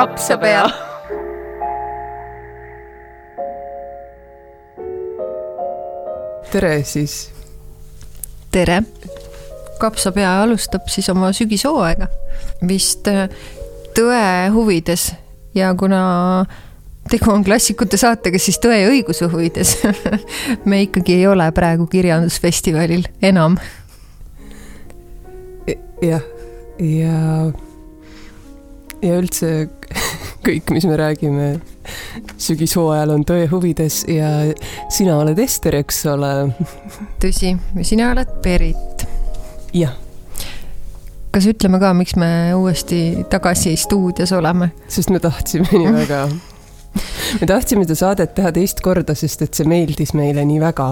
kapsapea. tere siis. tere. kapsapea alustab siis oma sügishooaega vist äh, tõe huvides ja kuna tegu on klassikute saatega, siis Tõe ja õiguse huvides me ikkagi ei ole praegu kirjandusfestivalil enam. jah, ja, ja üldse kõik, mis me räägime sügishooajal on tõe huvides ja sina oled Ester, eks ole. tõsi, sina oled Berit. jah kas ütleme ka, miks me uuesti tagasi stuudios oleme? sest me tahtsime nii väga me tahtsime seda saadet teha teist korda, sest et see meeldis meile nii väga.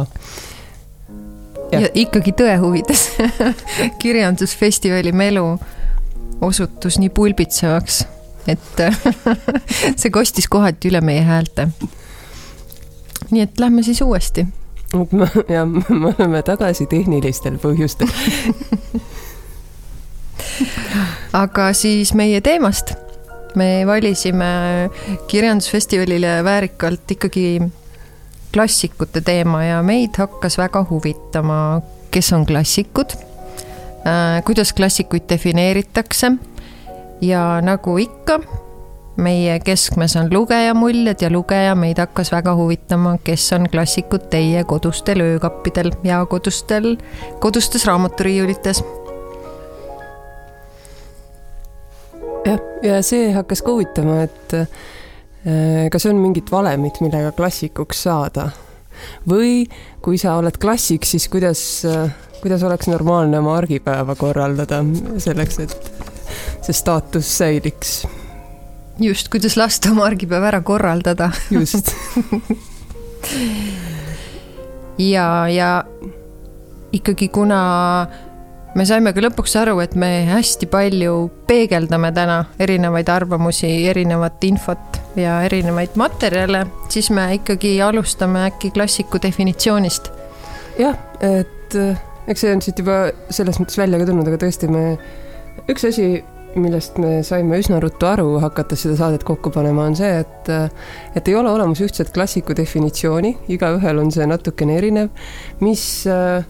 ja, ja ikkagi tõe huvides kirjandusfestivali melu osutus nii pulbitsevaks, et see kostis kohati üle meie häälte. nii et lähme siis uuesti. jah, me oleme tagasi tehnilistel põhjustel aga siis meie teemast me valisime kirjandusfestivalile väärikalt ikkagi klassikute teema ja meid hakkas väga huvitama, kes on klassikud, kuidas klassikuid defineeritakse? Ja nagu ikka, meie keskmes on lugeja muljed ja lugeja meid hakkas väga huvitama, kes on klassikud teie kodustel öökappidel ja kodustel, kodustes raamaturiiulites. Jah, ja see hakkas ka huvitama, et äh, kas on mingit valemit, millega klassikuks saada. Või kui sa oled klassik, siis kuidas, äh, kuidas oleks normaalne oma argipäeva korraldada selleks, et see staatus säiliks? just, kuidas lasta oma argipäev ära korraldada. just ja, ja ikkagi kuna me saime ka lõpuks aru, et me hästi palju peegeldame täna erinevaid arvamusi, erinevat infot ja erinevaid materjale, siis me ikkagi alustame äkki klassiku definitsioonist. jah, et eks see on siit juba selles mõttes välja ka tulnud, aga tõesti me, üks asi, millest me saime üsna ruttu aru, hakates seda saadet kokku panema, on see, et et ei ole olemas ühtset klassiku definitsiooni, igaühel on see natukene erinev, mis äh,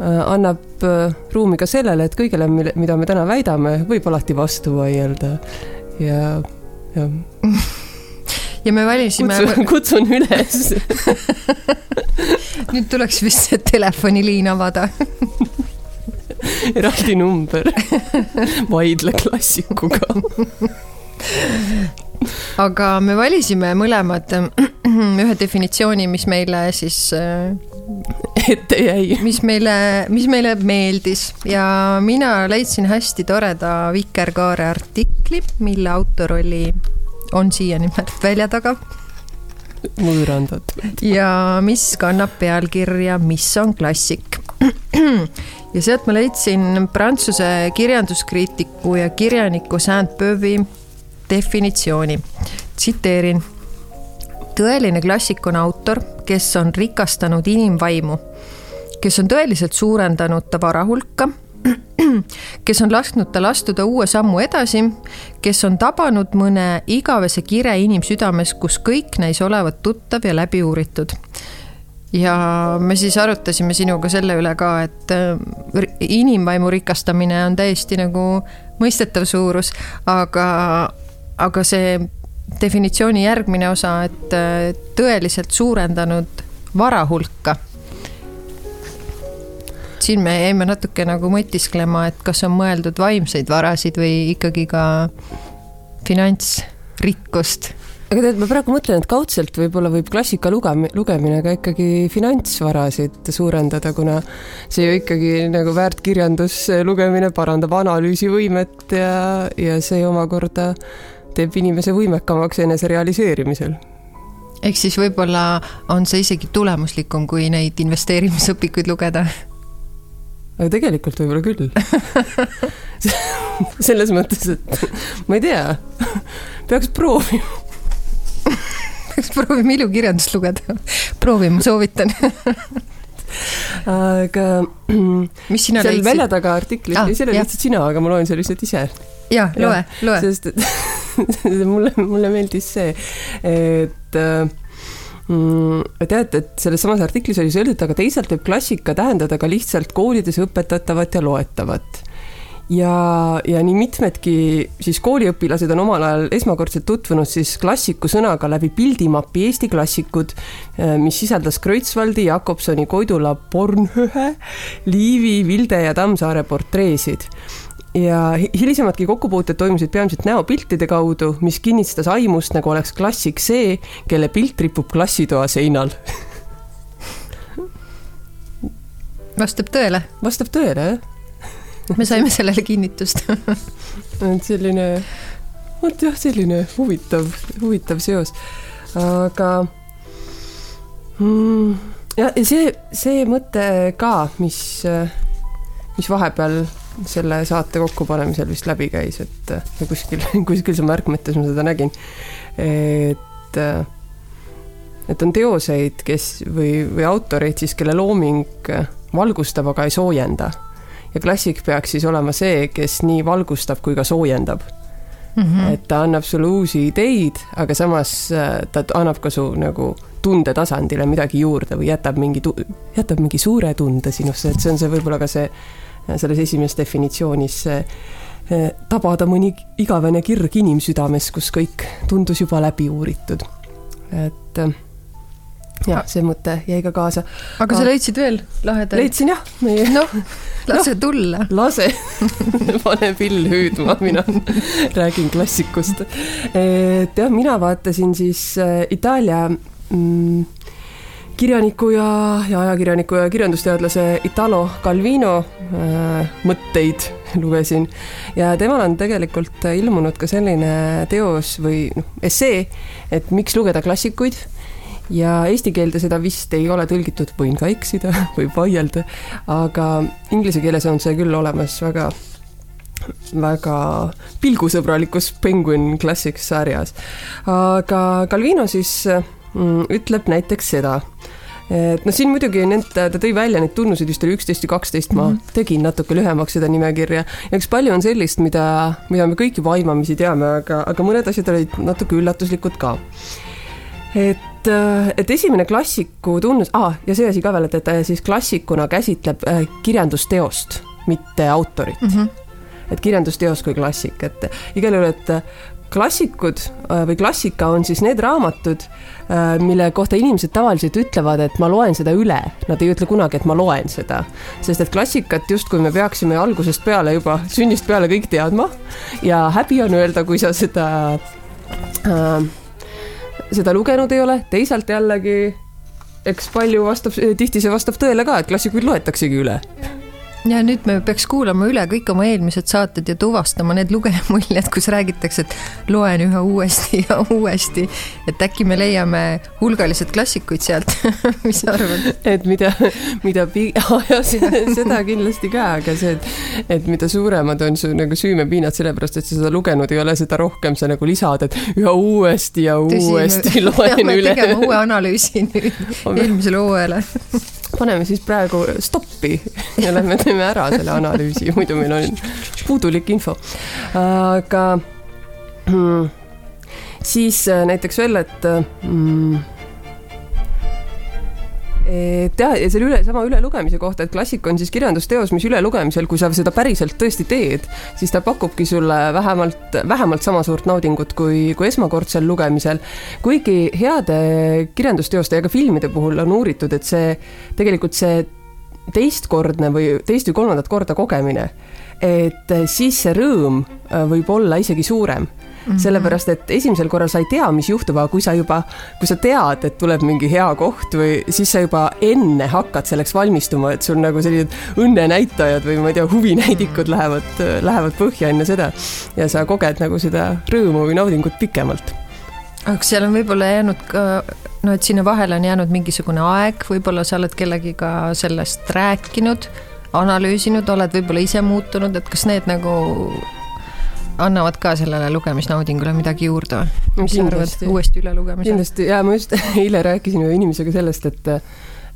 annab äh, ruumi ka sellele, et kõigele, mida me täna väidame, võib alati vastu vaielda ja, jah. Ja me valisime. kutsun, üles nüüd tuleks vist see telefoniliin avada eraldi number, vaidle klassikuga aga me valisime mõlemad ühe definitsiooni, mis meile siis äh, ette jäi. mis meile, mis meile meeldis ja mina leidsin hästi toreda Vikerkaare artikli, mille autor oli, on siiani välja taga võõrandatud. ja mis kannab pealkirja Mis on klassik? ja sealt ma leidsin prantsuse kirjanduskriitiku ja kirjaniku Saint-Beuvi definitsiooni. tsiteerin. tõeline klassik on autor, kes on rikastanud inimvaimu, kes on tõeliselt suurendanud ta vara hulka, kes on lasknud tal astuda uue sammu edasi, kes on tabanud mõne igavese kire inimsüdames, kus kõik näis olevat tuttav ja läbi uuritud ja me siis arutasime sinuga selle üle ka, et äh, inimvaimu rikastamine on täiesti nagu mõistetav suurus, aga, aga see definitsiooni järgmine osa, et äh, tõeliselt suurendanud vara hulka. Siin me jäime natuke nagu mõtisklema, et kas on mõeldud vaimseid varasid või ikkagi ka finantsrikkust aga tead, ma praegu mõtlen, et kaudselt võib-olla võib klassika lugem-, lugemine ka ikkagi finantsvarasid suurendada, kuna see ju ikkagi nagu väärtkirjandus lugemine parandab analüüsivõimet ja, ja see omakorda teeb inimese võimekamaks enese realiseerimisel ehk siis võib-olla on see isegi tulemuslikum, kui neid investeerimisõpikuid lugeda. Aga tegelikult võib-olla küll selles mõttes, et ma ei tea, peaks proovima peaks proovima ilukirjandust lugeda. proovi, ma soovitan aga mis sina seal leidsid? välja taga artiklis ah,, ei, oli lihtsalt sina, aga ma loen selle lihtsalt ise. ja, loe, loe. sest et mulle, mulle meeldis see, et mm, tead, et selles samas artiklis oli see öeldud, aga teisalt võib klassika tähendada ka lihtsalt koolides õpetatavat ja loetavat. Ja, ja nii mitmedki siis kooliõpilased on omal ajal esmakordselt tutvunud siis klassiku sõnaga läbi pildimapi Eesti klassikud, eh, mis sisaldas Kreutzwaldi, Jakobsoni, Koidula, Bornhöhe, Liivi, Vilde ja Tammsaare portreesid ja hilisemadki kokkupuuted toimusid peamiselt näopiltide kaudu, mis kinnistas aimust, nagu oleks klassik see, kelle pilt ripub klassitoa seinal. Vastab tõele? vastab tõele, jah. Me saime sellele kinnitust. Et selline, vot jah, selline huvitav, huvitav seos, aga mm, ja, ja see, see mõte ka, mis, mis vahepeal selle saate kokkupanemisel vist läbi käis, et kuskil, kuskil seal märkmetes ma seda nägin, et et on teoseid, kes või, või autoreid siis, kelle looming valgustab, aga ei soojenda ja klassik peaks siis olema see, kes nii valgustab kui ka soojendab mm. -hmm. et ta annab sulle uusi ideid, aga samas äh, ta annab ka su nagu tundetasandile midagi juurde või jätab mingi, jätab mingi suure tunde sinusse, et see on see võib-olla ka see, äh, selles esimeses definitsioonis äh, tabada mõni igavene kirg inimsüdames, kus kõik tundus juba läbi uuritud. et jah, see mõte jäi ka kaasa. aga sa leidsid veel lahedaid? leidsin jah meie.... noh, lase no, tulla. lase pane pill hüüdma, mina räägin klassikust. et jah, mina vaatasin siis äh, Itaalia mm, kirjaniku ja, ja ajakirjaniku ja kirjandusteadlase Italo Calvino äh, mõtteid lugesin ja temal on tegelikult ilmunud ka selline teos või noh, essee, et miks lugeda klassikuid ja eesti keelde seda vist ei ole tõlgitud, võin ka eksida, võib vaielda, aga inglise keeles on see küll olemas väga, väga pilgusõbralikus Penguin Classics sarjas. aga Calvino siis mm, ütleb näiteks seda, et noh, siin muidugi need, ta tõi välja neid tunnuseid, vist oli üksteist või kaksteist, ma mm -hmm. tegin natuke lühemaks seda nimekirja ja eks palju on sellist, mida, mida me kõik juba aimamisi teame, aga, aga mõned asjad olid natuke üllatuslikud ka. et et, äh, et esimene klassiku tunnus ah,, ja see asi ka veel, et, et ta siis klassikuna käsitleb äh, kirjandusteost, mitte autorit mm. -hmm. et kirjandusteos kui klassik, et igal juhul, et äh, klassikud või klassika on siis need raamatud, mille kohta inimesed tavaliselt ütlevad, et ma loen seda üle, nad ei ütle kunagi, et ma loen seda. sest et klassikat justkui me peaksime algusest peale juba, sünnist peale kõik teadma. Ja häbi on öelda, kui sa seda äh, seda lugenud ei ole, teisalt jällegi eks palju vastab, tihti see vastab tõele ka, et klassikuid loetaksegi üle ja nüüd me peaks kuulama üle kõik oma eelmised saated ja tuvastama need lugejamuljed, kus räägitakse, et loen üha uuesti ja uuesti. et äkki me leiame hulgaliselt klassikuid sealt mis sa arvad? et mida, mida pi-, seda kindlasti ka, aga see, et, et mida suuremad on su nagu süümepiinad, sellepärast et sa seda lugenud ei ole, seda rohkem sa nagu lisad, et üha uuesti ja Tõsi, uuesti loen üle. tegema uue analüüsi nüüd eelmisele hooajale paneme siis praegu stoppi ja lähme teeme ära selle analüüsi, muidu meil on puudulik info. aga mm, siis äh, näiteks veel, et mm, et jah, ja selle üle, sama ülelugemise kohta, et klassik on siis kirjandusteos, mis ülelugemisel, kui sa seda päriselt tõesti teed, siis ta pakubki sulle vähemalt, vähemalt sama suurt naudingut kui, kui esmakordsel lugemisel. kuigi heade kirjandusteoste ja ka filmide puhul on uuritud, et see tegelikult see teistkordne või teist või kolmandat korda kogemine, et siis see rõõm võib olla isegi suurem Mm -hmm. sellepärast, et esimesel korral sa ei tea, mis juhtub, aga kui sa juba, kui sa tead, et tuleb mingi hea koht või siis sa juba enne hakkad selleks valmistuma, et sul nagu sellised õnnenäitajad või ma ei tea, huvinäidikud mhm. lähevad, lähevad põhja enne seda ja sa koged nagu seda rõõmu või naudingut pikemalt aga seal on võib-olla jäänud ka, no et sinna vahele on jäänud mingisugune aeg, võib-olla sa oled kellegiga sellest rääkinud, analüüsinud, oled võib-olla ise muutunud, et kas need nagu annavad ka sellele lugemisnaudingule midagi juurde või? mis sa arvad uuesti ülelugemisel? kindlasti ja ma just eile rääkisin ühe inimesega sellest, et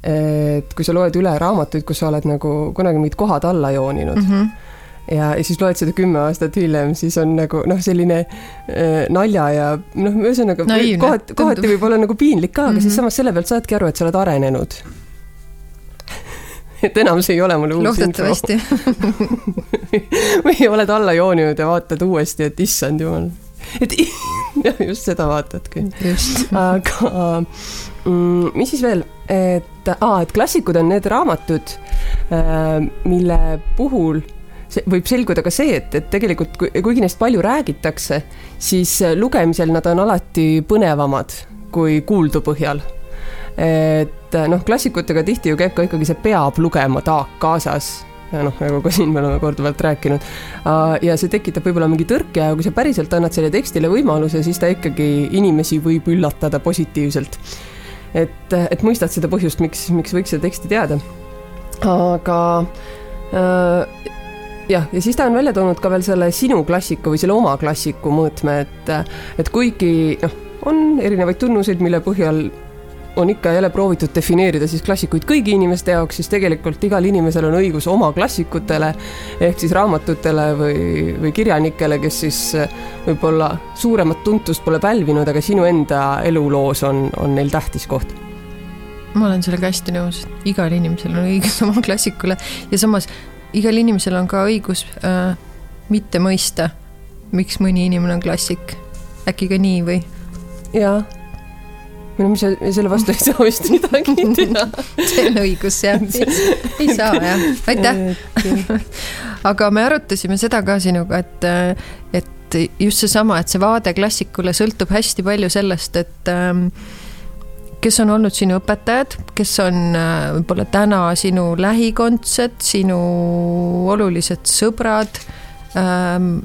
et kui sa loed üle raamatuid, kus sa oled nagu kunagi mingid kohad alla jooninud mm, -hmm. ja, ja siis loed seda kümme aastat hiljem, siis on nagu noh, selline äh, nalja ja noh, ühesõnaga kohati, kohati võib olla nagu piinlik ka, aga mm -hmm. siis mhm. samas selle pealt saadki aru, et sa oled arenenud et enam see ei ole mulle uus info. või oled alla jooninud ja vaatad uuesti, et issand jumal, et just seda vaatadki. aga mm, mis siis veel, et aa, et klassikud on need raamatud, äh, mille puhul võib selguda ka see, et, et tegelikult kuigi neist palju räägitakse, siis lugemisel nad on alati põnevamad kui kuuldu põhjal. Et noh, klassikutega tihti ju käib ka ikkagi see peab lugema taak kaasas noh, nagu ka siin me oleme korduvalt rääkinud. ja see tekitab võib-olla mingi tõrke ja kui sa päriselt annad selle tekstile võimaluse, siis ta ikkagi inimesi võib üllatada positiivselt. et, et mõistad seda põhjust, miks, miks võiks seda teksti teada. aga äh, jah, ja siis ta on välja toonud ka veel selle sinu klassiku või selle oma klassiku mõõtme, et, et kuigi noh, on erinevaid tunnuseid, mille põhjal on ikka jälle proovitud defineerida siis klassikuid kõigi inimeste jaoks, siis tegelikult igal inimesel on õigus oma klassikutele ehk siis raamatutele või, või kirjanikele, kes siis võib-olla suuremat tuntust pole pälvinud, aga sinu enda eluloos on, on neil tähtis koht ma olen sellega hästi nõus, igal inimesel on õigus oma klassikule ja samas igal inimesel on ka õigus äh, mitte mõista, miks mõni inimene on klassik. äkki ka nii või? jaa. Või no mis selle vastu ei saa vist midagi teha. See on õigus jah, ei saa jah, aitäh. aga me arutasime seda ka sinuga, et, et just seesama, et see vaade klassikule sõltub hästi palju sellest, et ähm, kes on olnud sinu õpetajad, kes on äh, võib-olla täna sinu lähikondsed, sinu olulised sõbrad. Ähm,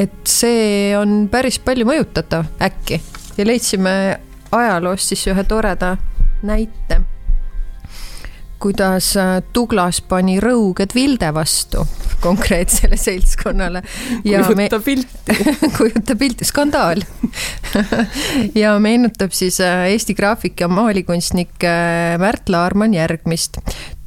et see on päris palju mõjutatav äkki. Ja leidsime ajaloost siis ühe toreda näite kuidas äh, Douglas pani rõuged Vilde vastu konkreetsele seltskonnale. kujuta pilti kujuta pilti, skandaal ja meenutab siis äh, Eesti graafik ja maalikunstnik äh, Märt Laarmann järgmist.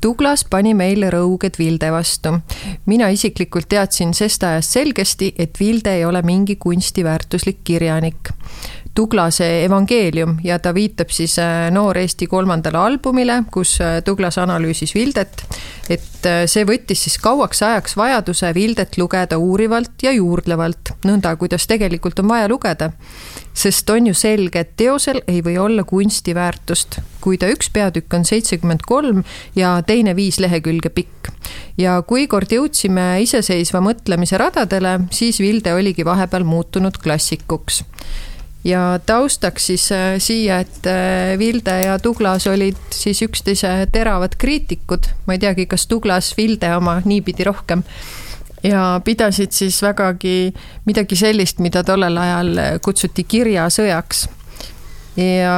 Douglas pani meile rõuged Vilde vastu. mina isiklikult teadsin sest ajast selgesti, et Vilde ei ole mingi kunstiväärtuslik kirjanik Tuglase evangeelium ja ta viitab siis äh, Noor Eesti kolmandale albumile, kus äh, Tuglas analüüsis Vildet. et äh, see võttis siis kauaks ajaks vajaduse Vildet lugeda uurivalt ja juurdlevalt, nõnda kuidas tegelikult on vaja lugeda. sest on ju selge, et teosel ei või olla kunstiväärtust, kui ta üks peatükk on seitsekümmend kolm ja teine viis lehekülge pikk. ja kui kord jõudsime iseseisva mõtlemise radadele, siis Vilde oligi vahepeal muutunud klassikuks ja taustaks siis äh, siia, et äh, Vilde ja Douglas olid siis üksteise teravad kriitikud, ma ei teagi, kas Douglas Vilde oma niipidi rohkem ja pidasid siis vägagi midagi sellist, mida tollel ajal kutsuti kirjasõjaks. ja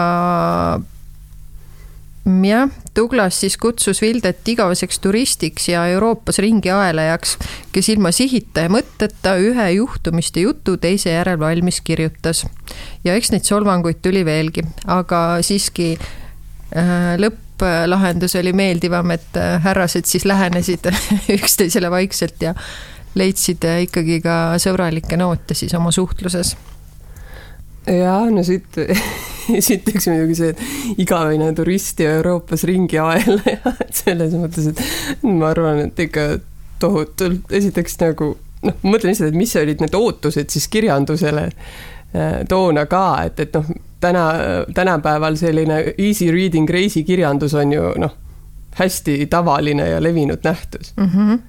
jah, Douglas siis kutsus Vildet igaveseks turistiks ja Euroopas ringi aelajaks, kes ilma sihita ja mõtteta ühe juhtumiste jutu teise järel valmis kirjutas. ja eks neid solvanguid tuli veelgi, aga siiski äh, lõpplahendus oli meeldivam, et äh, härrased siis lähenesid üksteisele vaikselt ja leidsid äh, ikkagi ka sõbralikke noote siis oma suhtluses jaa, no siit, esiteks muidugi see, et igavene turist ja Euroopas ringi aelaja, et selles mõttes, et ma arvan, et ikka tohutult, esiteks nagu noh, ma mõtlen lihtsalt, et mis olid need ootused siis kirjandusele äh, toona ka, et, et noh, täna, tänapäeval selline easy reading reisikirjandus on ju noh, hästi tavaline ja levinud nähtus mm. -hmm.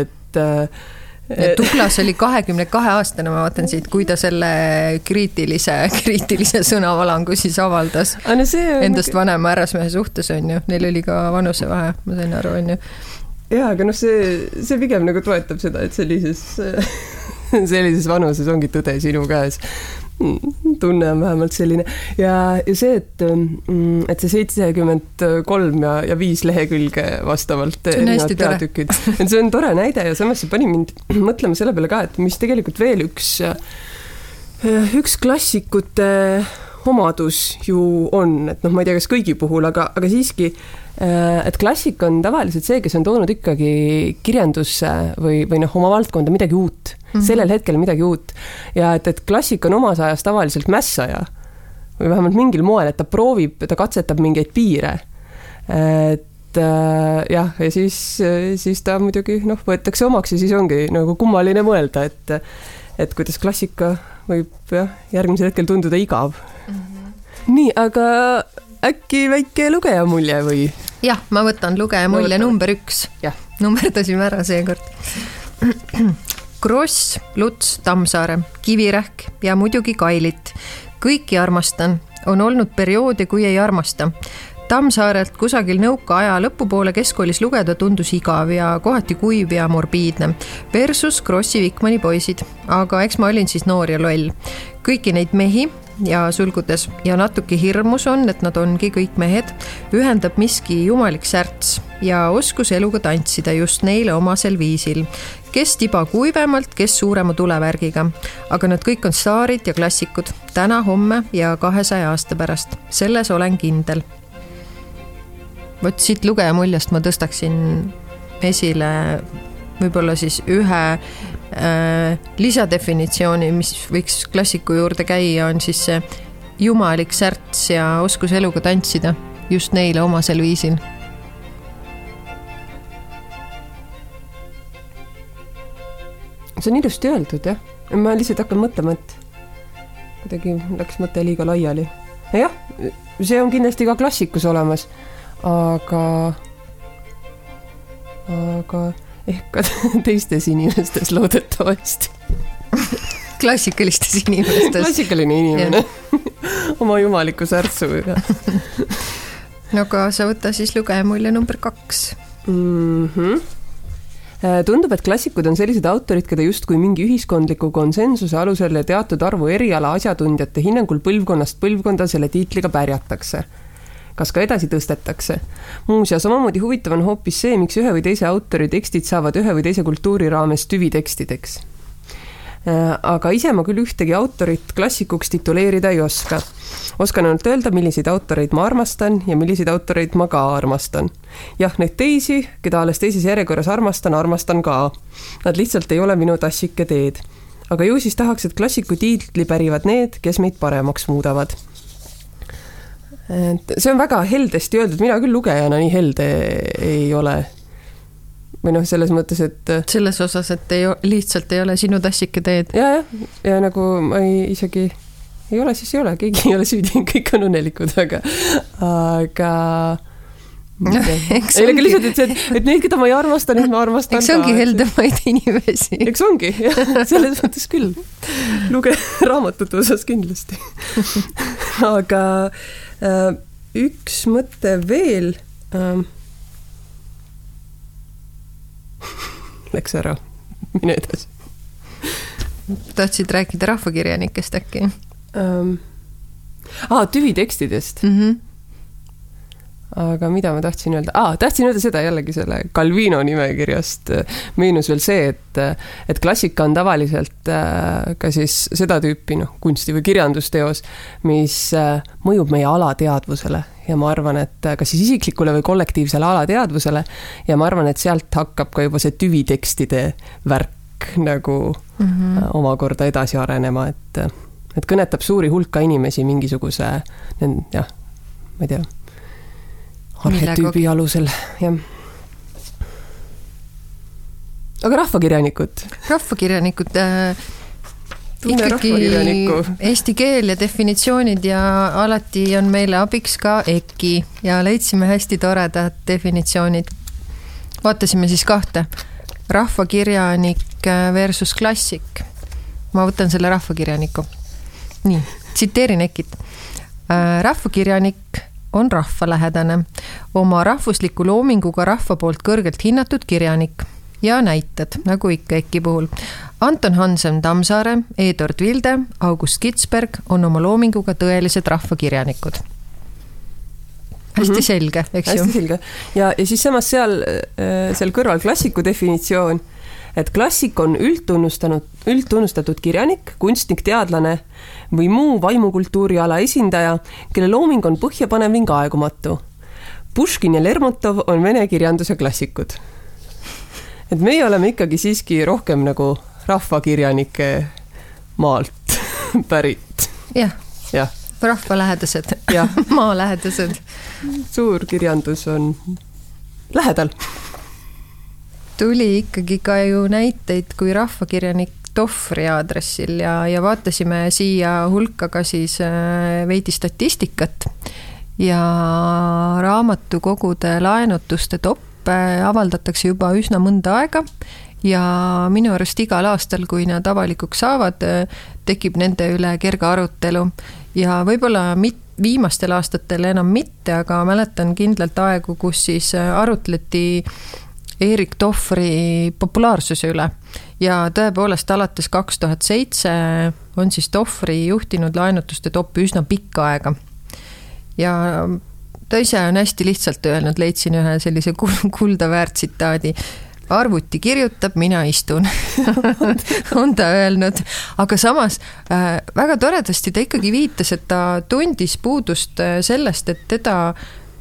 et äh, Douglas oli kahekümne kahe aastane, ma vaatan siit, kui ta selle kriitilise, kriitilise sõnavalangu siis avaldas no endast vanema härrasmehe suhtes, on ju, neil oli ka vanusevahe, ma sain aru, on ju. jaa, aga noh, see, see pigem nagu toetab seda, et sellises, sellises vanuses ongi tõde sinu käes tunne on vähemalt selline. Ja, ja see, et, mm, et see seitsekümmend kolm ja, ja viis lehekülge vastavalt erinevad peatükid, et see on tore näide ja samas see pani mind mõtlema selle peale ka, et mis tegelikult veel üks, üks klassikute omadus ju on, et noh, ma ei tea, kas kõigi puhul, aga, aga siiski, äh, et klassik on tavaliselt see, kes on toonud ikkagi kirjandusse või, või noh, oma valdkonda midagi uut mm, -hmm. sellel hetkel midagi uut. ja et, et klassik on omas ajas tavaliselt mässaja või vähemalt mingil moel, et ta proovib, ta katsetab mingeid piire. et äh, jah, ja siis, siis ta muidugi noh, võetakse omaks ja siis ongi nagu kummaline mõelda, et et kuidas klassika võib jah, järgmisel hetkel tunduda igav mm. -hmm. nii, aga äkki väike lugeja mulje või? jah, ma võtan lugeja mulje number üks. nummerdasime ära seekord. Kross, Luts, Tammsaare, Kivirähk ja muidugi Kailit. kõiki armastan, on olnud perioode, kui ei armasta Tammsaarelt kusagil nõukaaja lõpupoole keskkoolis lugeda tundus igav ja kohati kuiv ja morbiidne. Versus Krossi Vikmani poisid, aga eks ma olin siis noor ja loll. kõiki neid mehi ja sulgudes ja natuke hirmus on, et nad ongi kõik mehed, ühendab miski jumalik särts ja oskus eluga tantsida just neile omasel viisil. kes tiba kuivemalt, kes suurema tulevärgiga, aga nad kõik on staarid ja klassikud täna, homme ja kahesaja aasta pärast, selles olen kindel vot siit lugeja muljest ma tõstaksin esile võib-olla siis ühe äh, lisadefinitsiooni, mis võiks klassiku juurde käia, on siis see jumalik särts ja oskus eluga tantsida just neile omasel viisil. see on ilusti öeldud jah, ma lihtsalt hakkan mõtlema, et kuidagi läks mõte liiga laiali. jah, see on kindlasti ka klassikus olemas aga, aga ehk ka teistes inimestes loodetavasti. Klassikalistes inimestes. klassikaline inimene. Oma jumaliku särtsuga no aga sa võta siis lugeja mulje number kaks. Mm. -hmm tundub, et klassikud on sellised autorid, keda justkui mingi ühiskondliku konsensuse alusel ja teatud arvu eriala asjatundjate hinnangul põlvkonnast põlvkonda selle tiitliga pärjatakse kas ka edasi tõstetakse. muuseas, omamoodi huvitav on hoopis see, miks ühe või teise autori tekstid saavad ühe või teise kultuuri raames tüvitekstideks äh, aga ise ma küll ühtegi autorit klassikuks tituleerida ei oska. oskan ainult öelda, milliseid autoreid ma armastan ja milliseid autoreid ma ka armastan. jah, neid teisi, keda alles teises järjekorras armastan, armastan ka. Nad lihtsalt ei ole minu tassike teed. aga ju siis tahaks, et klassiku tiitli pärivad need, kes meid paremaks muudavad et see on väga heldesti öeldud, mina küll lugejana nii helde ei ole. või noh, selles mõttes, et. selles osas, et ei, lihtsalt ei ole sinu tassike teed. ja, jah, ja nagu ma ei isegi ei ole, siis ei ole, keegi ei ole süüdi, kõik on õnnelikud, aga, aga ei, aga lihtsalt, et see, et neid, keda ma ei armasta, neid ma armastan eks eks ongi heldemaid inimesi. eks ongi, jah, selles mõttes küll. luge raamatute osas kindlasti aga äh, üks mõte veel ähm,. Läks ära, mine edasi. tahtsid rääkida rahvakirjanikest äkki ähm,? aa, tüvitekstidest mm. -hmm aga mida ma tahtsin öelda? Ah,, tahtsin öelda seda jällegi selle Calvino nimekirjast. Meenus veel see, et, et klassika on tavaliselt äh, ka siis seda tüüpi noh, kunsti või kirjandusteos, mis äh, mõjub meie alateadvusele. Ja ma arvan, et kas siis isiklikule või kollektiivsele alateadvusele. Ja ma arvan, et sealt hakkab ka juba see tüvitekstide värk nagu mm -hmm. omakorda edasi arenema, et, et kõnetab suuri hulka inimesi mingisuguse jah, ma ei tea arhetüübi alusel, jah. aga rahvakirjanikud? rahvakirjanikud äh, ikkagi eesti keel ja definitsioonid ja alati on meile abiks ka EKI ja leidsime hästi toredad definitsioonid. vaatasime siis kahte, rahvakirjanik versus klassik. ma võtan selle rahvakirjaniku. nii, tsiteerin EKIt. Äh, rahvakirjanik on rahvalähedane, oma rahvusliku loominguga rahva poolt kõrgelt hinnatud kirjanik ja näited, nagu ikka EKI puhul. Anton Hansen Tammsaare, Eduard Vilde, August Kitzberg on oma loominguga tõelised rahvakirjanikud. hästi mm -hmm. selge, eks ju? hästi selge ja, ja siis samas seal, äh, seal kõrval klassiku definitsioon et klassik on üldtunnustanud, üldtunnustatud kirjanik, kunstnik, teadlane või muu vaimukultuuri ala esindaja, kelle looming on põhjapanev ning aegumatu. Puškin ja Lermontov on vene kirjanduse klassikud. et meie oleme ikkagi siiski rohkem nagu rahvakirjanike maalt pärit. jah jah, rahvalähedased Jah. maalähedased. suur kirjandus on lähedal. Tuli ikkagi ka ju näiteid, kui rahvakirjanik Tohvri aadressil ja, ja vaatasime siia hulka ka siis äh, veidi statistikat ja raamatukogude laenutuste toppe avaldatakse juba üsna mõnda aega ja minu arust igal aastal, kui nad avalikuks saavad, tekib nende üle kerge arutelu. Ja võib-olla mit-, viimastel aastatel enam mitte, aga mäletan kindlalt aegu, kus siis arutleti Erik Tohvri populaarsuse üle. Ja tõepoolest alates kaks tuhat seitse on siis Tohvri juhtinud laenutuste toppi üsna pikka aega. ja ta ise on hästi lihtsalt öelnud, leidsin ühe sellise kulda väärt tsitaadi arvuti kirjutab, mina istun on ta öelnud, aga samas äh, väga toredasti ta ikkagi viitas, et ta tundis puudust äh, sellest, et teda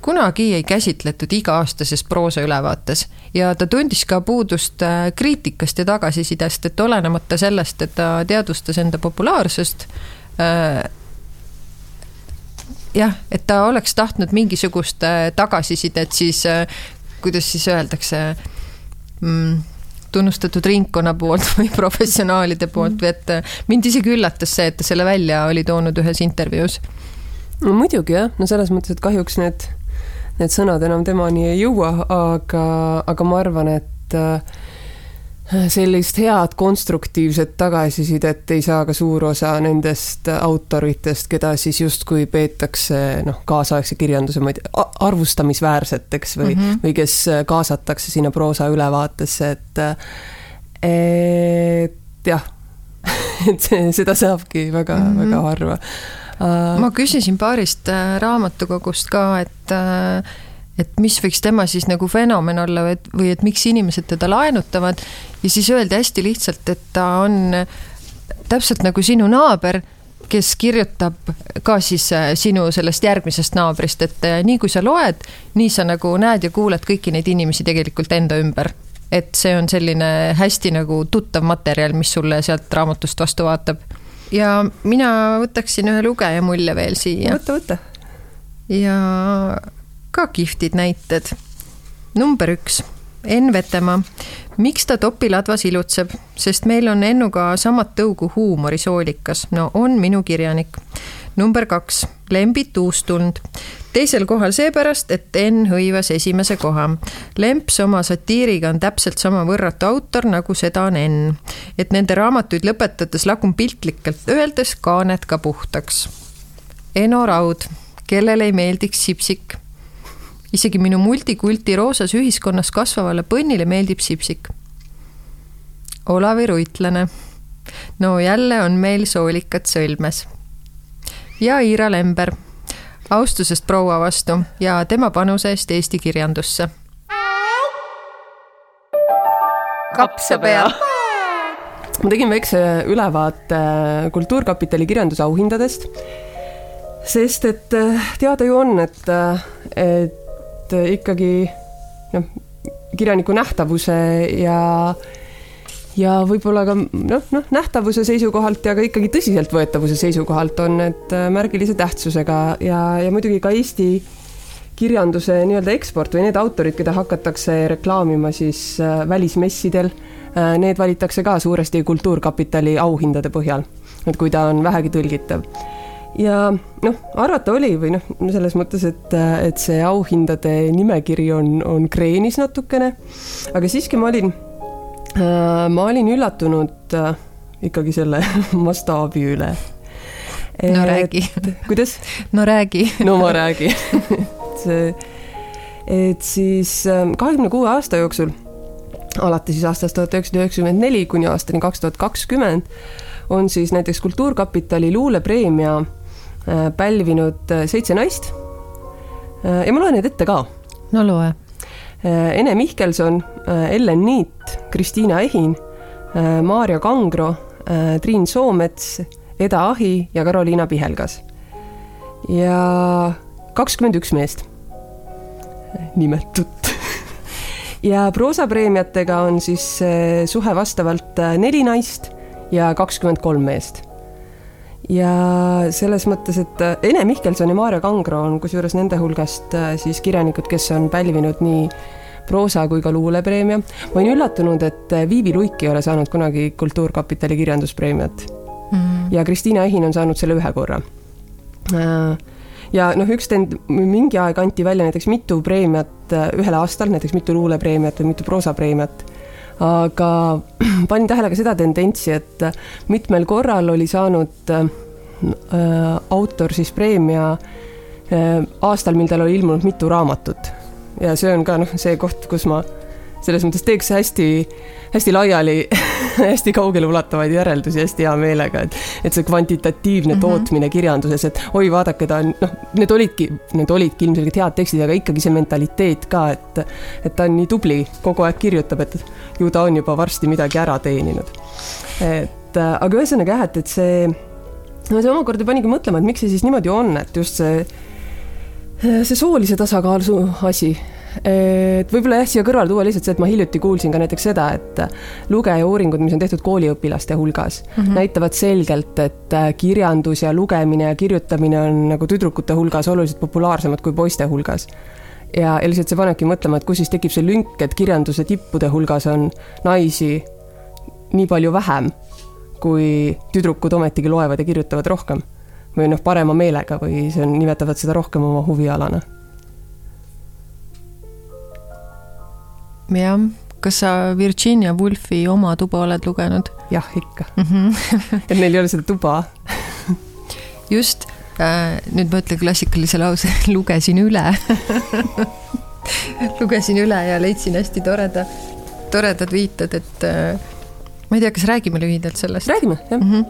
kunagi ei käsitletud iga-aastases proosaülevaates ja ta tundis ka puudust äh, kriitikast ja tagasisidest, et olenemata sellest, et ta teadvustas enda populaarsust äh,, jah, et ta oleks tahtnud mingisugust äh, tagasisidet siis äh,, kuidas siis öeldakse mm,, tunnustatud ringkonna poolt või professionaalide poolt või et äh, mind isegi üllatas see, et ta selle välja oli toonud ühes intervjuus. no muidugi jah, no selles mõttes, et kahjuks need, need sõnad enam temani ei jõua, aga, aga ma arvan, et äh, sellist head konstruktiivset tagasisidet ei saa ka suur osa nendest autoritest, keda siis justkui peetakse noh, kaasaegse kirjanduse ma ei tea, arvustamisväärseteks või mm, -hmm. või kes kaasatakse sinna proosa ülevaatesse, et et jah, et seda saabki väga mm, -hmm. väga harva. Ma küsisin paarist äh, raamatukogust ka, et uh, et mis võiks tema siis nagu fenomen olla või et, või et miks inimesed teda laenutavad ja siis öeldi hästi lihtsalt, et ta on täpselt nagu sinu naaber, kes kirjutab ka siis äh, sinu sellest järgmisest naabrist, et äh, nii kui sa loed, nii sa nagu näed ja kuuled kõiki neid inimesi tegelikult enda ümber. et see on selline hästi nagu tuttav materjal, mis sulle sealt raamatust vastu vaatab. Ja mina võtaksin ühe lugeja mulje veel siia. võta, võta. ja ka kihvtid näited. number üks, Enn Vetemaa. miks ta topiladvas ilutseb, sest meil on Ennuga samat tõugu huumorisoolikas, no on minu kirjanik. number kaks, Lembit Uustulnd. teisel kohal seepärast, et Enn hõivas esimese koha. Lemps oma satiiriga on täpselt sama võrratu autor, nagu seda on Enn. et nende raamatuid lõpetades lagun piltlikult öeldes kaaned ka puhtaks. Eno Raud, kellele ei meeldiks sipsik isegi minu multikulti roosas ühiskonnas kasvavale põnnile meeldib sipsik. Olavi Ruitlane. no jälle on meil soolikad sõlmes. Ja Iira Lember. austusest proua vastu ja tema panuse eest Eesti kirjandusse. kapsapea ma tegin väikse ülevaate Kultuurkapitali kirjandusauhindadest, sest et teada ju on, et, et et äh, ikkagi noh, kirjaniku nähtavuse ja ja võib-olla ka noh, noh, nähtavuse seisukohalt ja ka ikkagi tõsiseltvõetavuse seisukohalt on need äh, märgilise tähtsusega ja, ja muidugi ka Eesti kirjanduse nii-öelda eksport või need autorid, keda hakatakse reklaamima siis äh, välismessidel, need valitakse ka suuresti Kultuurkapitali auhindade põhjal, et kui ta on vähegi tõlgitav. Ja noh, arvata oli või noh, selles mõttes, et, et see auhindade nimekiri on, on kreenis natukene, aga siiski ma olin äh,, ma olin üllatunud äh, ikkagi selle mastaabi üle. no räägi. kuidas? no räägi. no ma räägin see, et siis äh, kahekümne kuue aasta jooksul, alates siis aastast tuhat üheksasada üheksakümmend neli kuni aastani kaks tuhat kakskümmend, on siis näiteks Kultuurkapitali luulepreemia Äh, pälvinud äh, seitse naist. Äh, ja ma loen need ette ka. no loe. Ene Mihkelson, Ellen Niit, Kristiina Ehin, Maarja Kangro, Triin Soomets, Eda Ahi ja Karoliina Pihelgas. ja kakskümmend üks meest. Nimetut. Ja proosapreemiatega on siis suhe vastavalt neli naist ja kakskümmend kolm meest ja selles mõttes, et äh, Ene Mihkelson ja Maarja Kangro on kusjuures nende hulgast äh, siis kirjanikud, kes on pälvinud nii proosa kui ka luulepreemia. ma olin üllatunud, et äh, Viivi Luik ei ole saanud kunagi Kultuurkapitali kirjanduspreemiat mm. -hmm. ja Kristiina Ehin on saanud selle ühe korra. ja noh, üks tend-, mingi aeg anti välja näiteks mitu preemiat ühel aastal, näiteks mitu luulepreemiat või mitu proosapreemiat aga panin tähele ka seda tendentsi, et mitmel korral oli saanud äh, autor siis preemia äh, aastal, mil tal oli ilmunud mitu raamatut. ja see on ka noh, see koht, kus ma selles mõttes teeks hästi, hästi laiali hästi kaugeleulatuvaid järeldusi hästi hea meelega, et, et see kvantitatiivne mm -hmm. tootmine kirjanduses, et oi, vaadake, ta on, noh, need olidki, need olidki ilmselgelt head tekstid, aga ikkagi see mentaliteet ka, et, et ta on nii tubli, kogu aeg kirjutab, et ju ta on juba varsti midagi ära teeninud. et aga ühesõnaga jah, et, et see, no see omakorda panigi mõtlema, et miks see siis niimoodi on, et just see see soolise tasakaalu asi, et võib-olla jah, siia kõrvale tuua lihtsalt see, et ma hiljuti kuulsin ka näiteks seda, et lugeja uuringud, mis on tehtud kooliõpilaste hulgas mm, -hmm. näitavad selgelt, et kirjandus ja lugemine ja kirjutamine on nagu tüdrukute hulgas oluliselt populaarsemad kui poiste hulgas. ja, ja lihtsalt see panebki mõtlema, et kus siis tekib see lünk, et kirjanduse tippude hulgas on naisi nii palju vähem, kui tüdrukud ometigi loevad ja kirjutavad rohkem. või noh, parema meelega või see on, nimetavad seda rohkem oma huvialana jah, kas sa Virginia Woolfi Oma tuba oled lugenud? jah, ikka mm. -hmm. et neil ei ole seda tuba just äh,, nüüd ma ütlen klassikalise lause, lugesin üle lugesin üle ja leidsin hästi toreda, toredad viited, et äh, ma ei tea, kas räägime lühidalt sellest? räägime, jah mm. -hmm.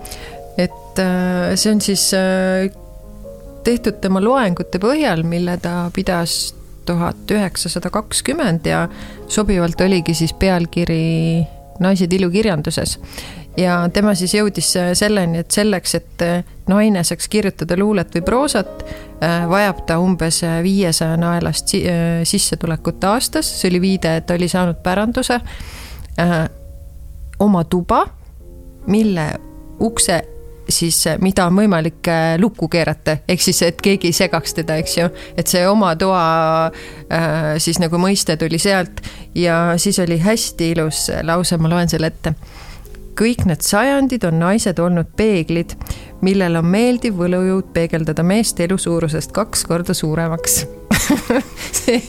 et äh, see on siis äh, tehtud tema loengute põhjal, mille ta pidas tuhat üheksasada kakskümmend ja sobivalt oligi siis pealkiri Naised ilukirjanduses. ja tema siis jõudis selleni, et selleks, et naine saaks kirjutada luulet või proosat, vajab ta umbes viiesaja naelast sissetulekut aastas, see oli viide, et ta oli saanud päranduse, oma tuba, mille ukse siis mida on võimalik äh, lukku keerata, ehk siis, et keegi ei segaks teda, eks ju. et see oma toa äh, siis nagu mõiste tuli sealt ja siis oli hästi ilus lause, ma loen selle ette. kõik need sajandid on naised olnud peeglid, millel on meeldiv võlujõud peegeldada meest elu suurusest kaks korda suuremaks see,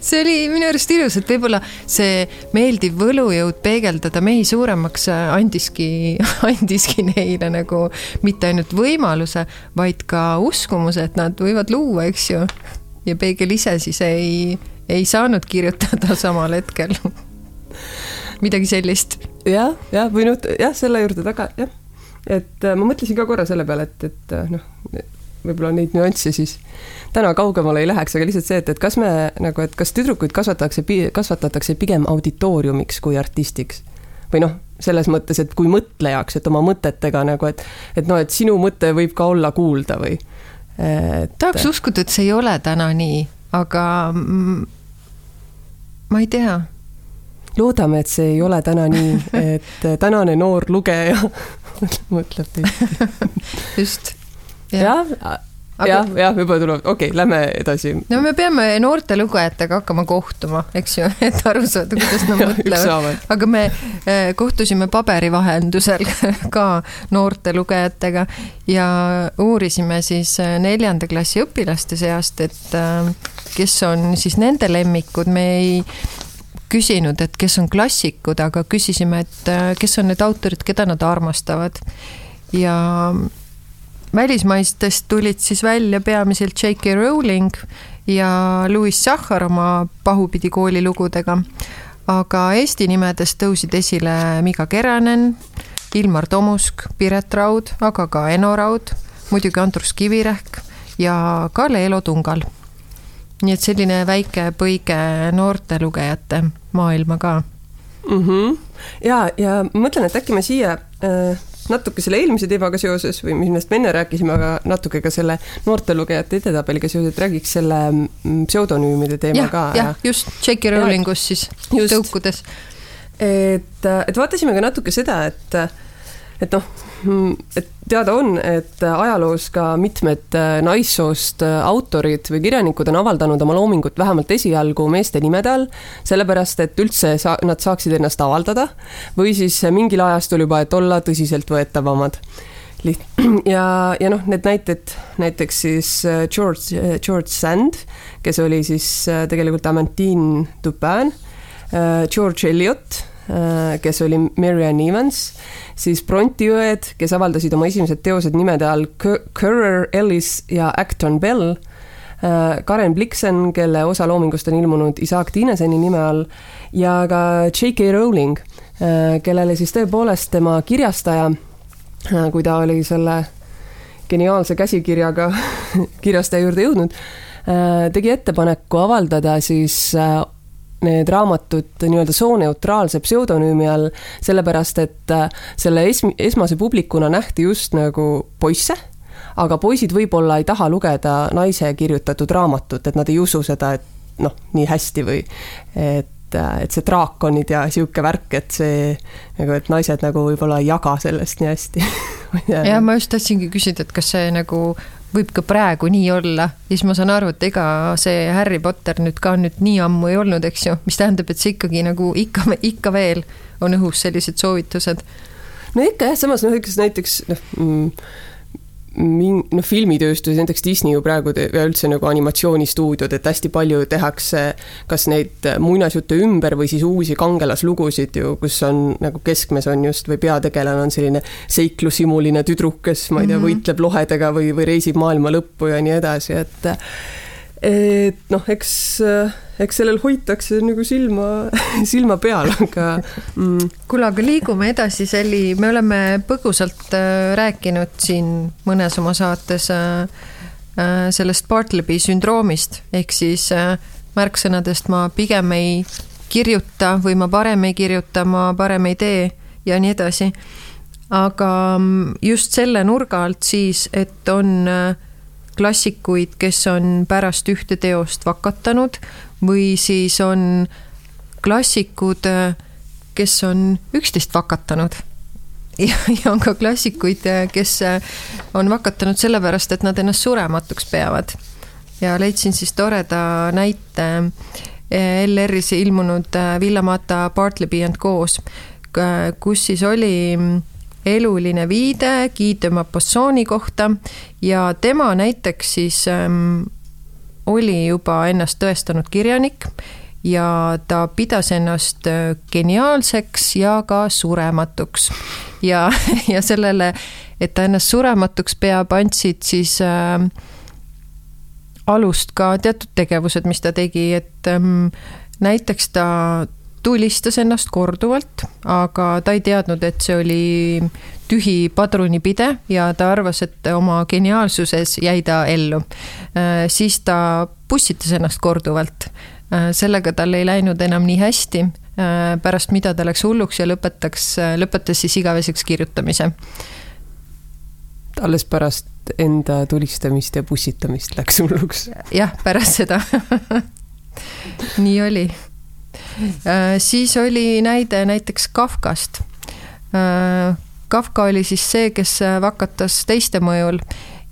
see oli minu arust ilus, et võib-olla see meeldiv võlujõud peegeldada mehi suuremaks äh, andiski, andiski neile nagu mitte ainult võimaluse, vaid ka uskumuse, et nad võivad luua, eks ju. ja peegel ise siis ei, ei saanud kirjutada samal hetkel midagi sellist ja,. jah, jah, või noh, jah, selle juurde taga, jah. et äh, ma mõtlesin ka korra selle peale, et, et äh, noh, võib-olla neid nüansse siis täna kaugemale ei läheks, aga lihtsalt see, et, et kas me nagu, et kas tüdrukuid kasvatatakse, kasvatatakse pigem auditooriumiks kui artistiks või noh, selles mõttes, et kui mõtlejaks, et oma mõtetega nagu, et, et noh, et sinu mõte võib ka olla kuulda või et.... tahaks uskuda, et see ei ole täna nii, aga ma ei tea. loodame, et see ei ole täna nii, et tänane noor lugeja mõtleb teisiti. just. Jah ja, jah, jah, võib-olla tuleb, okei okay,, lähme edasi. no me peame noorte lugejatega hakkama kohtuma, eks ju, et aru saada, kuidas nad mõtlevad. aga me eh, kohtusime paberi vahendusel ka noorte lugejatega ja uurisime siis eh, neljanda klassi õpilaste seast, et eh, kes on siis nende lemmikud, me ei küsinud, et kes on klassikud, aga küsisime, et kes on need autorid, keda nad armastavad. ja välismaistest tulid siis välja peamiselt J.K. Rowling ja Louis Sachar oma Pahupidi kooli lugudega. aga Eesti nimedest tõusid esile Miga Keränen, Ilmar Tomusk, Piret Raud, aga ka Eno Raud, muidugi Andrus Kivirähk ja ka Leelo Tungal. nii et selline väike põige noorte lugejate maailma ka mm. -hmm. ja, ja mõtlen, et äkki me siia äh, natuke selle eelmise teemaga seoses või millest me enne rääkisime, aga natuke ka selle noortelugejate edetabeliga seoses, et räägiks selle mm, pseudonüümide teema ja, ka. jah, just J.K. Rowlingust siis just. tõukudes. et, et vaatasime ka natuke seda, et et noh, et teada on, et ajaloos ka mitmed äh, naissoost äh, autorid või kirjanikud on avaldanud oma loomingut vähemalt esialgu meeste nimede all, sellepärast et üldse sa-, nad saaksid ennast avaldada või siis mingil ajastul juba, et olla tõsiseltvõetavamad. Liht-, ja, ja noh, need näited, näiteks siis äh, George, George Sand, kes oli siis tegelikult Amantine Dupin, George Eliot, kes oli Marianne Evans siis Bronti õed, kes avaldasid oma esimesed teosed nimede all Currer, Ellis ja Acton Bell. Äh, Karen Blixen, kelle osa loomingust on ilmunud Isaac Tineseni nime all ja ka J.K. Rowling, äh, kellele siis tõepoolest tema kirjastaja, äh, kui ta oli selle geniaalse käsikirjaga kirjastaja juurde jõudnud, tegi ettepaneku avaldada siis need raamatud nii-öelda sooneutraalse pseudonüümi all, sellepärast et äh, selle es-, esmase publikuna nähti just nagu poisse, aga poisid võib-olla ei taha lugeda naise kirjutatud raamatut, et nad ei usu seda, et noh, nii hästi või et äh, et see draakonid ja sihuke värk, et see nagu, et naised nagu võib-olla ei jaga sellest nii hästi. Ja ma just tahtsingi küsida, et kas see nagu võib ka praegu nii olla ja siis ma saan aru, et ega see Harry Potter nüüd ka nüüd nii ammu ei olnud, eks ju, mis tähendab, et see ikkagi nagu ikka, ikka veel on õhus sellised soovitused. no ikka jah, samas noh, eks näiteks noh mm, noh, filmitööstus, näiteks Disney ju praegu ja üldse nagu animatsioonistuudiod, et hästi palju tehakse kas neid muinasjutte ümber või siis uusi kangelaslugusid ju, kus on nagu keskmes on just või peategelane on selline seiklushimuline tüdruk, kes ma ei tea, mhm. võitleb lohedega või, või reisib maailma lõppu ja nii edasi, et et noh, eks, eks sellel hoitakse nagu silma, silma peal, aga mm.. kuule, aga liigume edasi, Selli, me oleme põgusalt äh, rääkinud siin mõnes oma saates äh, sellest Bartleby sündroomist. Ehk siis märksõnadest ma pigem ei kirjuta või ma parem ei kirjuta, ma parem ei tee ja nii edasi. aga mm, just selle nurga alt siis, et on äh, klassikuid, kes on pärast ühte teost vakatanud või siis on klassikud, kes on üksteist vakatanud. ja, ja on ka klassikuid, kes on vakatanud sellepärast, et nad ennast surematuks peavad. ja leidsin siis toreda näite LR-is ilmunud Villamata Bartleby and Co's, kus siis oli eluline viide Guy de Maupassant'i kohta ja tema näiteks siis ähm, oli juba ennast tõestanud kirjanik ja ta pidas ennast äh, geniaalseks ja ka surematuks. ja, ja sellele, et ta ennast surematuks peab, andsid siis äh, alust ka teatud tegevused, mis ta tegi, et ähm, näiteks ta tulistas ennast korduvalt, aga ta ei teadnud, et see oli tühi padrunipide ja ta arvas, et oma geniaalsuses jäi ta ellu. Äh, siis ta pussitas ennast korduvalt. Äh, sellega tal ei läinud enam nii hästi, äh, pärast mida ta läks hulluks ja lõpetaks, lõpetas siis igaveseks kirjutamise. alles pärast enda tulistamist ja pussitamist läks hulluks? jah, pärast seda nii oli siis oli näide näiteks Kafkast. Äh, Kafka oli siis see, kes vakatas teiste mõjul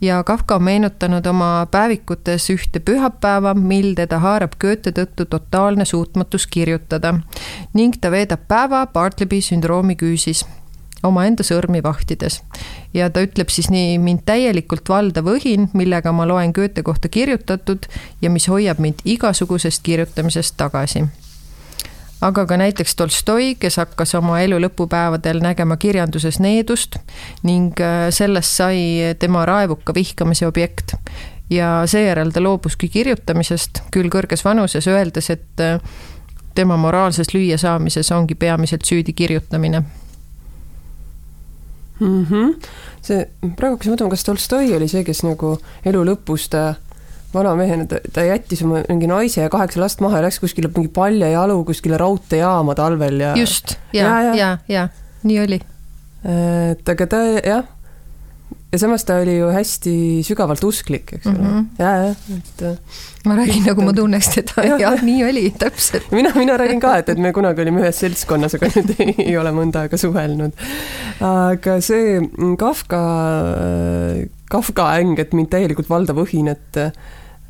ja Kafka on meenutanud oma päevikutes ühte pühapäeva, mil teda haarab Goethe tõttu totaalne suutmatus kirjutada ning ta veedab päeva Bartleby sündroomi küüsis omaenda sõrmi vahtides. ja ta ütleb siis nii, mind täielikult valdav õhin, millega ma loen Goethe kohta kirjutatud ja mis hoiab mind igasugusest kirjutamisest tagasi aga ka näiteks Tolstoi, kes hakkas oma elu lõpupäevadel nägema kirjanduses needust ning äh, sellest sai tema raevuka vihkamise objekt. ja seejärel ta loobuski kirjutamisest, küll kõrges vanuses, öeldes, et äh, tema moraalses lüüasaamises ongi peamiselt süüdi kirjutamine mm. -hmm. see, praegu hakkasin mõtlema, kas Tolstoi oli see, kes nagu elu lõpus ta vana mehena, ta, ta jättis oma mingi naise ja kaheksa last maha ja läks kuskile mingi paljajalu kuskile raudteejaama talvel ja. just, ja, ja, ja, ja, ja, nii oli. et aga ta jah ja samas ta oli ju hästi sügavalt usklik, eks ole mm -hmm.. ja, jah, et. Äh, ma räägin nagu ma tunneks teda ja, jah, nii oli, täpselt. mina, mina räägin ka, et, et me kunagi olime ühes seltskonnas, aga nüüd ei, ei ole mõnda aega suhelnud. aga see Kafka, Kafka äng, et mind täielikult valdav õhin, et,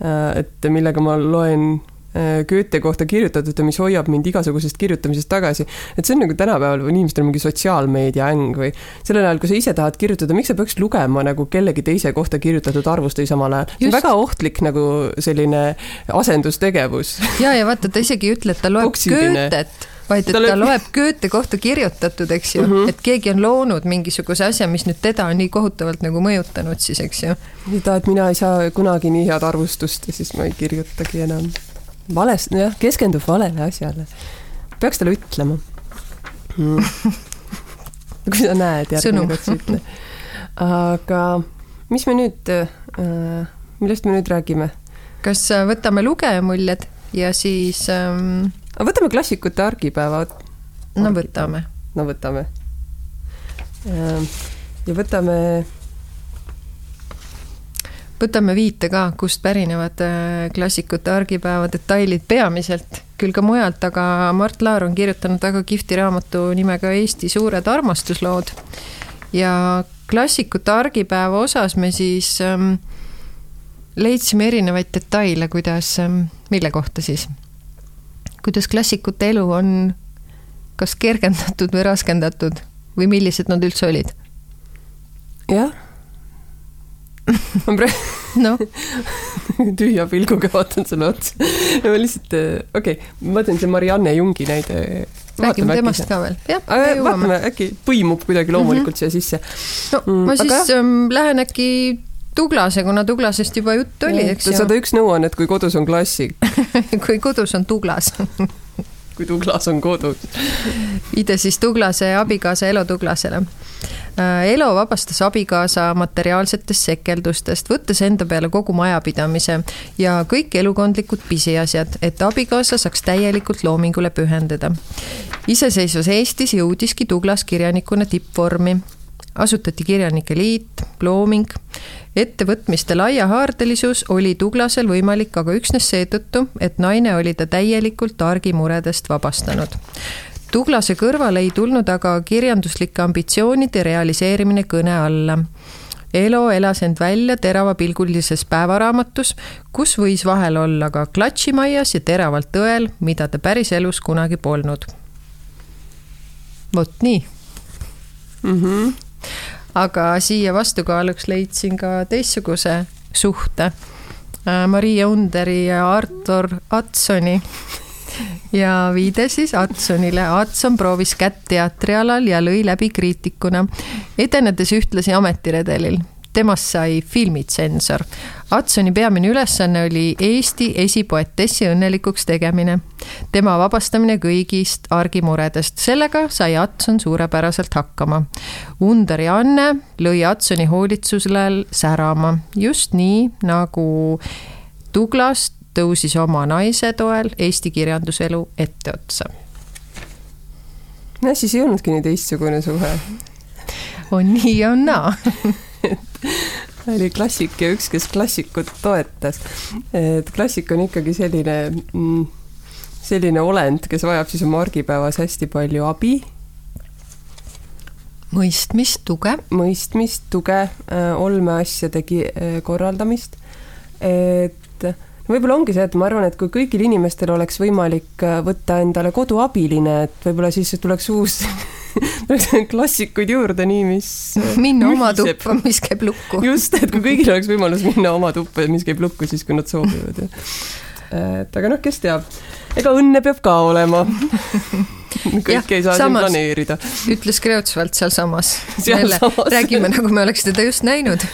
et millega ma loen Äh, Goethe kohta kirjutatud ja mis hoiab mind igasugusest kirjutamisest tagasi. et see on nagu tänapäeval inimestel mingi sotsiaalmeedia äng või sellel ajal, kui sa ise tahad kirjutada, miks sa peaks lugema nagu kellegi teise kohta kirjutatud arvustusi samal ajal? see on väga ohtlik nagu selline asendustegevus. ja, ja vaata, ta isegi ei ütle, et ta loeb Goethet vaid et ta, ta loeb Goethe kohta kirjutatud, eks ju mm, -hmm. et keegi on loonud mingisuguse asja, mis nüüd teda on nii kohutavalt nagu mõjutanud siis, eks ju. seda, et mina ei saa kunagi nii head arvustust ja siis ma ei kirjutagi enam valest, jah, keskendub valele asjale. peaks talle ütlema mm. kui sa näed järgmine kord, siis ütle. aga mis me nüüd äh,, millest me nüüd räägime? kas äh, võtame lugejamuljed ja siis ähm.... võtame klassikute argipäevad. no võtame. no võtame. ja võtame võtame viite ka, kust pärinevad äh, klassikute argipäeva detailid peamiselt, küll ka mujalt, aga Mart Laar on kirjutanud väga kihvti raamatu nimega Eesti suured armastuslood. ja klassikute argipäeva osas me siis ähm, leidsime erinevaid detaile, kuidas ähm,, mille kohta siis? Kuidas klassikute elu on kas kergendatud või raskendatud või millised nad üldse olid? jah ma praegu no. tühja pilguga vaatan sulle otsa. ma lihtsalt, äh, okei okay,, ma mõtlen see Marianne Jungi näide. räägime temast ka veel, jah. vaatame, äkki põimub kuidagi loomulikult mm -hmm. siia sisse. no mm, ma siis aga... Ähm, lähen äkki Tuglase, kuna Tuglasest juba juttu oli, eks ju. sada üks nõuannet, kui kodus on klassik kui kodus on Tuglas kui Tuglas on kodus. viide siis Tuglase abikaasa Elo Tuglasele Äh, Elo vabastas abikaasa materiaalsetest sekeldustest, võttes enda peale kogu majapidamise ja kõik elukondlikud pisiasjad, et abikaasa saaks täielikult loomingule pühendada. iseseisvas Eestis jõudiski Douglas kirjanikuna tippvormi. Asutati Kirjanike Liit, Looming, ettevõtmiste laiahaardelisus oli Douglasel võimalik aga üksnes seetõttu, et naine oli ta täielikult argimuredest vabastanud Tuglase kõrval ei tulnud aga kirjanduslike ambitsioonide realiseerimine kõne alla. Elo elas end välja teravapilgulises päevaraamatus, kus võis vahel olla ka klatšimaias ja teravalt õel, mida ta päriselus kunagi polnud. vot nii mm. -hmm. Aga siia vastukaaluks leidsin ka teistsuguse suhte. Äh, Maria Underi ja Artur Atsoni ja viide siis Adsonile. Adson proovis kätt teatrialal ja lõi läbi kriitikuna, edenedes ühtlasi ametiredelil. Temast sai filmitsensor. Adsoni peamine ülesanne oli Eesti esipoetessi õnnelikuks tegemine, tema vabastamine kõigist argimuredest. sellega sai Adson suurepäraselt hakkama. Undar ja Anne lõi Adsoni hoolitsusel särama, just nii nagu Douglas tõusis oma naise toel Eesti kirjanduselu etteotsa. no siis ei olnudki nii teistsugune suhe. on nii ja on naa oli klassik ja üks, kes klassikut toetas. et klassik on ikkagi selline, mm, selline olend, kes vajab siis oma argipäevas hästi palju abi. mõistmist, tuge. mõistmist, tuge, äh, olmeasjade äh, korraldamist. et võib-olla ongi see, et ma arvan, et kui kõigil inimestel oleks võimalik äh, võtta endale koduabiline, et võib-olla siis tuleks uus klassikuid juurde, nii mis. Minna oma tuppa, mis käib lukku. just, et kui kõigil oleks võimalus minna oma tuppa, mis käib lukku siis, kui nad soovivad. et aga noh, kes teab, ega õnne peab ka olema kõike ei saa samas, siin planeerida. ütles Kreutzwald sealsamas. jälle räägime, nagu me oleks teda just näinud.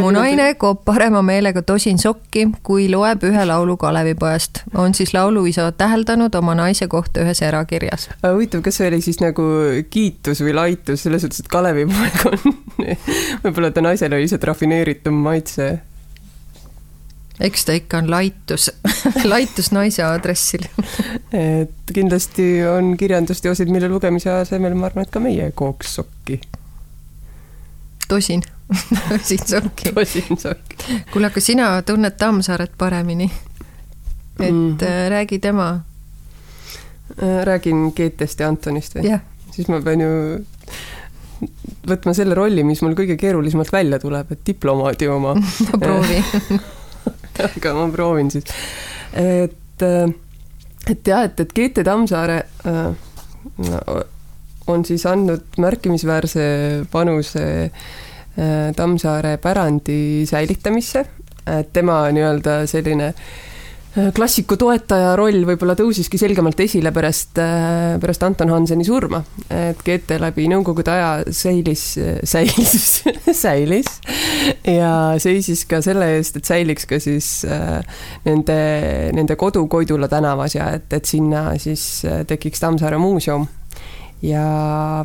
mu naine koob parema meelega tosin sokki, kui loeb ühe laulu Kalevipojast. on siis lauluisa täheldanud oma naise kohta ühes erakirjas. huvitav, kas see oli siis nagu kiitus või laitus selles suhtes, et Kalevipoeg on võib-olla ta naisel oli lihtsalt rafineeritum maitse eks ta ikka on laitus laitus naise aadressil et kindlasti on kirjandusteoseid, mille lugemise asemel ma arvan, et ka meie kooks sokki. tosin tosin sokki. tosin sokki. kuule, aga sina tunned Tammsaaret paremini. et mm -hmm. räägi tema. räägin Keetest ja Antonist või? jah. siis ma pean ju võtma selle rolli, mis mul kõige keerulisemalt välja tuleb, et diplomaadi oma no proovi aga ma proovin siis. et, äh, et jah, et, et Geete Tammsaare äh, on siis andnud märkimisväärse panuse äh, Tammsaare pärandi säilitamisse, et tema nii-öelda selline äh, klassiku toetaja roll võib-olla tõusiski selgemalt esile pärast, äh, pärast Anton Hanseni surma. et Goethe läbi nõukogude aja säilis, säilis säilis ja seisis ka selle eest, et säiliks ka siis äh, nende, nende kodu Koidula tänavas ja et, et sinna siis äh, tekiks Tammsaare muuseum. ja,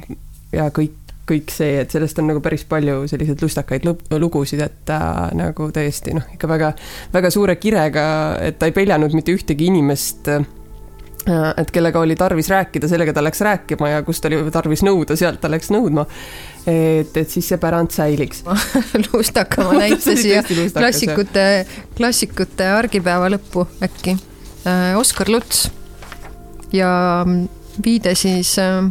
ja kõik kõik see, et sellest on nagu päris palju selliseid lustakaid lugusid, et ta nagu tõesti noh, ikka väga, väga suure kirega, et ta ei peljanud mitte ühtegi inimest äh, et kellega oli tarvis rääkida, sellega ta läks rääkima ja kust oli tarvis nõuda, sealt ta läks nõudma. et, et siis see pärand säiliks lustaka ma näitasin siia klassikute, klassikute argipäeva lõppu äkki. Äh, Oskar Luts ja viide siis äh,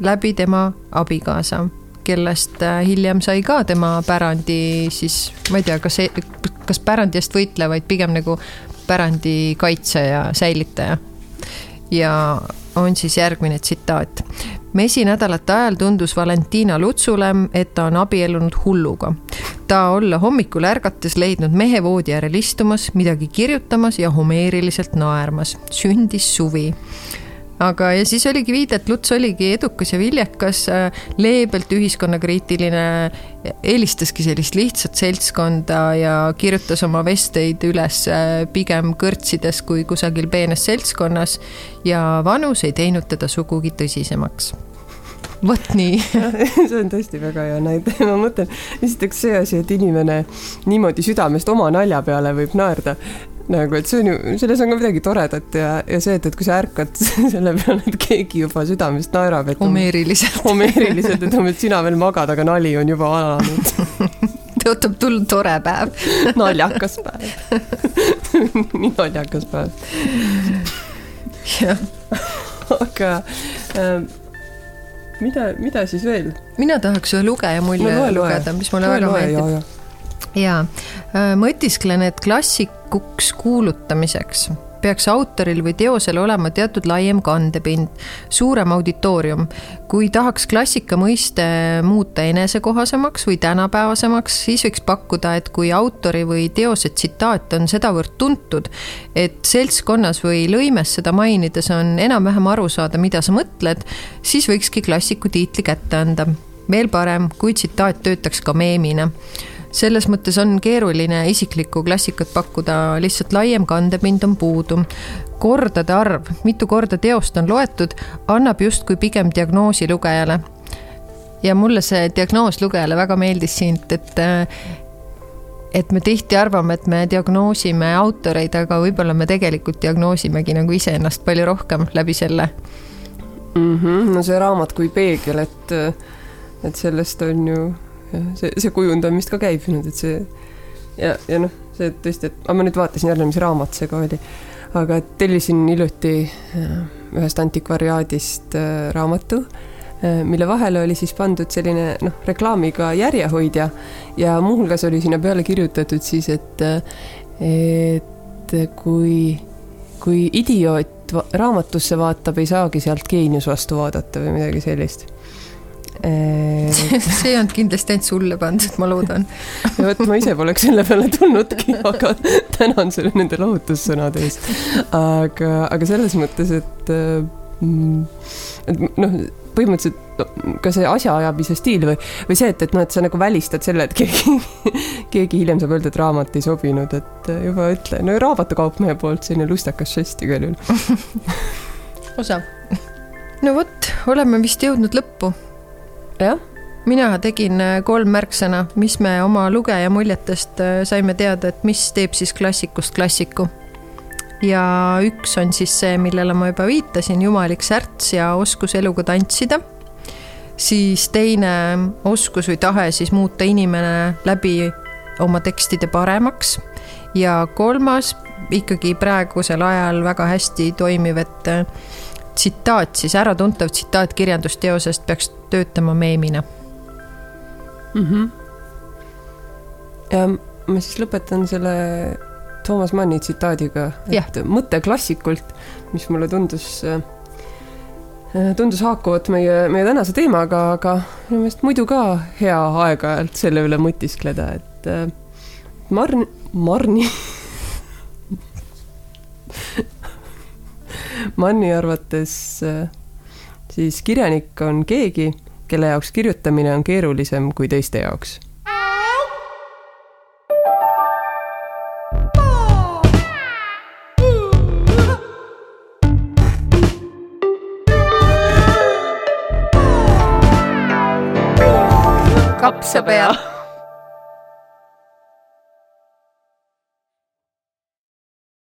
läbi tema abikaasa kellest äh, hiljem sai ka tema pärandi siis, ma ei tea, kas, kas pärandi eest võitleja, vaid pigem nagu pärandi kaitse ja säilitaja. ja on siis järgmine tsitaat. mesinädalate ajal tundus Valentina Lutsule, et ta on abiellunud hulluga. ta olla hommikul ärgates leidnud mehe voodi äärel istumas, midagi kirjutamas ja homeeriliselt naermas. sündis suvi aga, ja siis oligi viide, et Luts oligi edukas ja viljakas, äh, leebelt ühiskonnakriitiline, eelistaski sellist lihtsat seltskonda ja kirjutas oma vesteid üles äh, pigem kõrtsides kui kusagil peenes seltskonnas ja vanus ei teinud teda sugugi tõsisemaks. Vot nii. See on tõesti väga hea näide, ma mõtlen, esiteks see asi, et inimene niimoodi südamest oma nalja peale võib naerda, nagu, et see on ju, selles on ka midagi toredat ja, ja see, et, et kui sa ärkad selle peale, et keegi juba südamest naerab, et homeeriliselt. homeeriliselt, et umbes sina veel magad, aga nali on juba alanud. Tõotab tulla tore päev. Naljakas päev. Nii naljakas päev. jah. aga äh, mida, mida siis veel? mina tahaks ühe lugeja mulje no, lugeda, mis mulle loe, väga meeldib. jaa, äh, mõtisklen, et klassikuks kuulutamiseks peaks autoril või teosel olema teatud laiem kandepind, suurem auditoorium. kui tahaks klassika mõiste muuta enesekohasemaks või tänapäevasemaks, siis võiks pakkuda, et kui autori või teose tsitaat on sedavõrd tuntud, et seltskonnas või lõimes seda mainides on enam-vähem aru saada, mida sa mõtled, siis võikski klassiku tiitli kätte anda. veel parem, kui tsitaat töötaks ka meemina selles mõttes on keeruline isiklikku klassikat pakkuda, lihtsalt laiem kandepind on puudu. kordade arv, mitu korda teost on loetud, annab justkui pigem diagnoosi lugejale. ja mulle see diagnoos lugejale väga meeldis siit, et et me tihti arvame, et me diagnoosime autoreid, aga võib-olla me tegelikult diagnoosimegi nagu iseennast palju rohkem läbi selle mm. -hmm. no see raamat kui peegel, et, et sellest on ju see, see kujundamist ka käib nüüd, et see ja, ja noh, see tõesti, et ma nüüd vaatasin jälle, mis raamat see ka oli, aga tellisin hiljuti äh, ühest antikvariaadist äh, raamatu, äh, mille vahele oli siis pandud selline noh, reklaamiga järjehoidja. Ja muuhulgas oli sinna peale kirjutatud siis, et, et kui, kui idioot raamatusse vaatab, ei saagi sealt geenius vastu vaadata või midagi sellist see ei olnud kindlasti ainult sulle pandud, ma loodan. vot ma ise poleks selle peale tulnudki, aga tänan sulle nende lohutussõnade eest. aga, aga selles mõttes, et, mm, et noh, põhimõtteliselt ka see asjaajamise stiil või, või see, et, et noh, et sa nagu välistad selle, et keegi, keegi hiljem saab öelda, et raamat ei sobinud, et juba ütle, no raamatukaupmehe poolt selline lustakas žest igal juhul osav. no vot, oleme vist jõudnud lõppu jah, mina tegin äh, kolm märksõna, mis me oma lugeja muljetest äh, saime teada, et mis teeb siis klassikust klassiku. ja üks on siis see, millele ma juba viitasin, jumalik särts ja oskus eluga tantsida. siis teine oskus või tahe siis muuta inimene läbi oma tekstide paremaks. ja kolmas ikkagi praegusel ajal väga hästi toimiv, et äh, tsitaat siis, äratuntav tsitaat kirjandusteosest peaks töötama meemina mm. -hmm. ja ma siis lõpetan selle Toomas Manni tsitaadiga, et ja. mõte klassikult, mis mulle tundus, äh, tundus haakuvat meie, meie tänase teemaga, aga minu meelest muidu ka hea aeg-ajalt selle üle mõtiskleda, et äh, Marn, Marni Manni arvates äh, siis kirjanik on keegi, kelle jaoks kirjutamine on keerulisem kui teiste jaoks. Kapsapea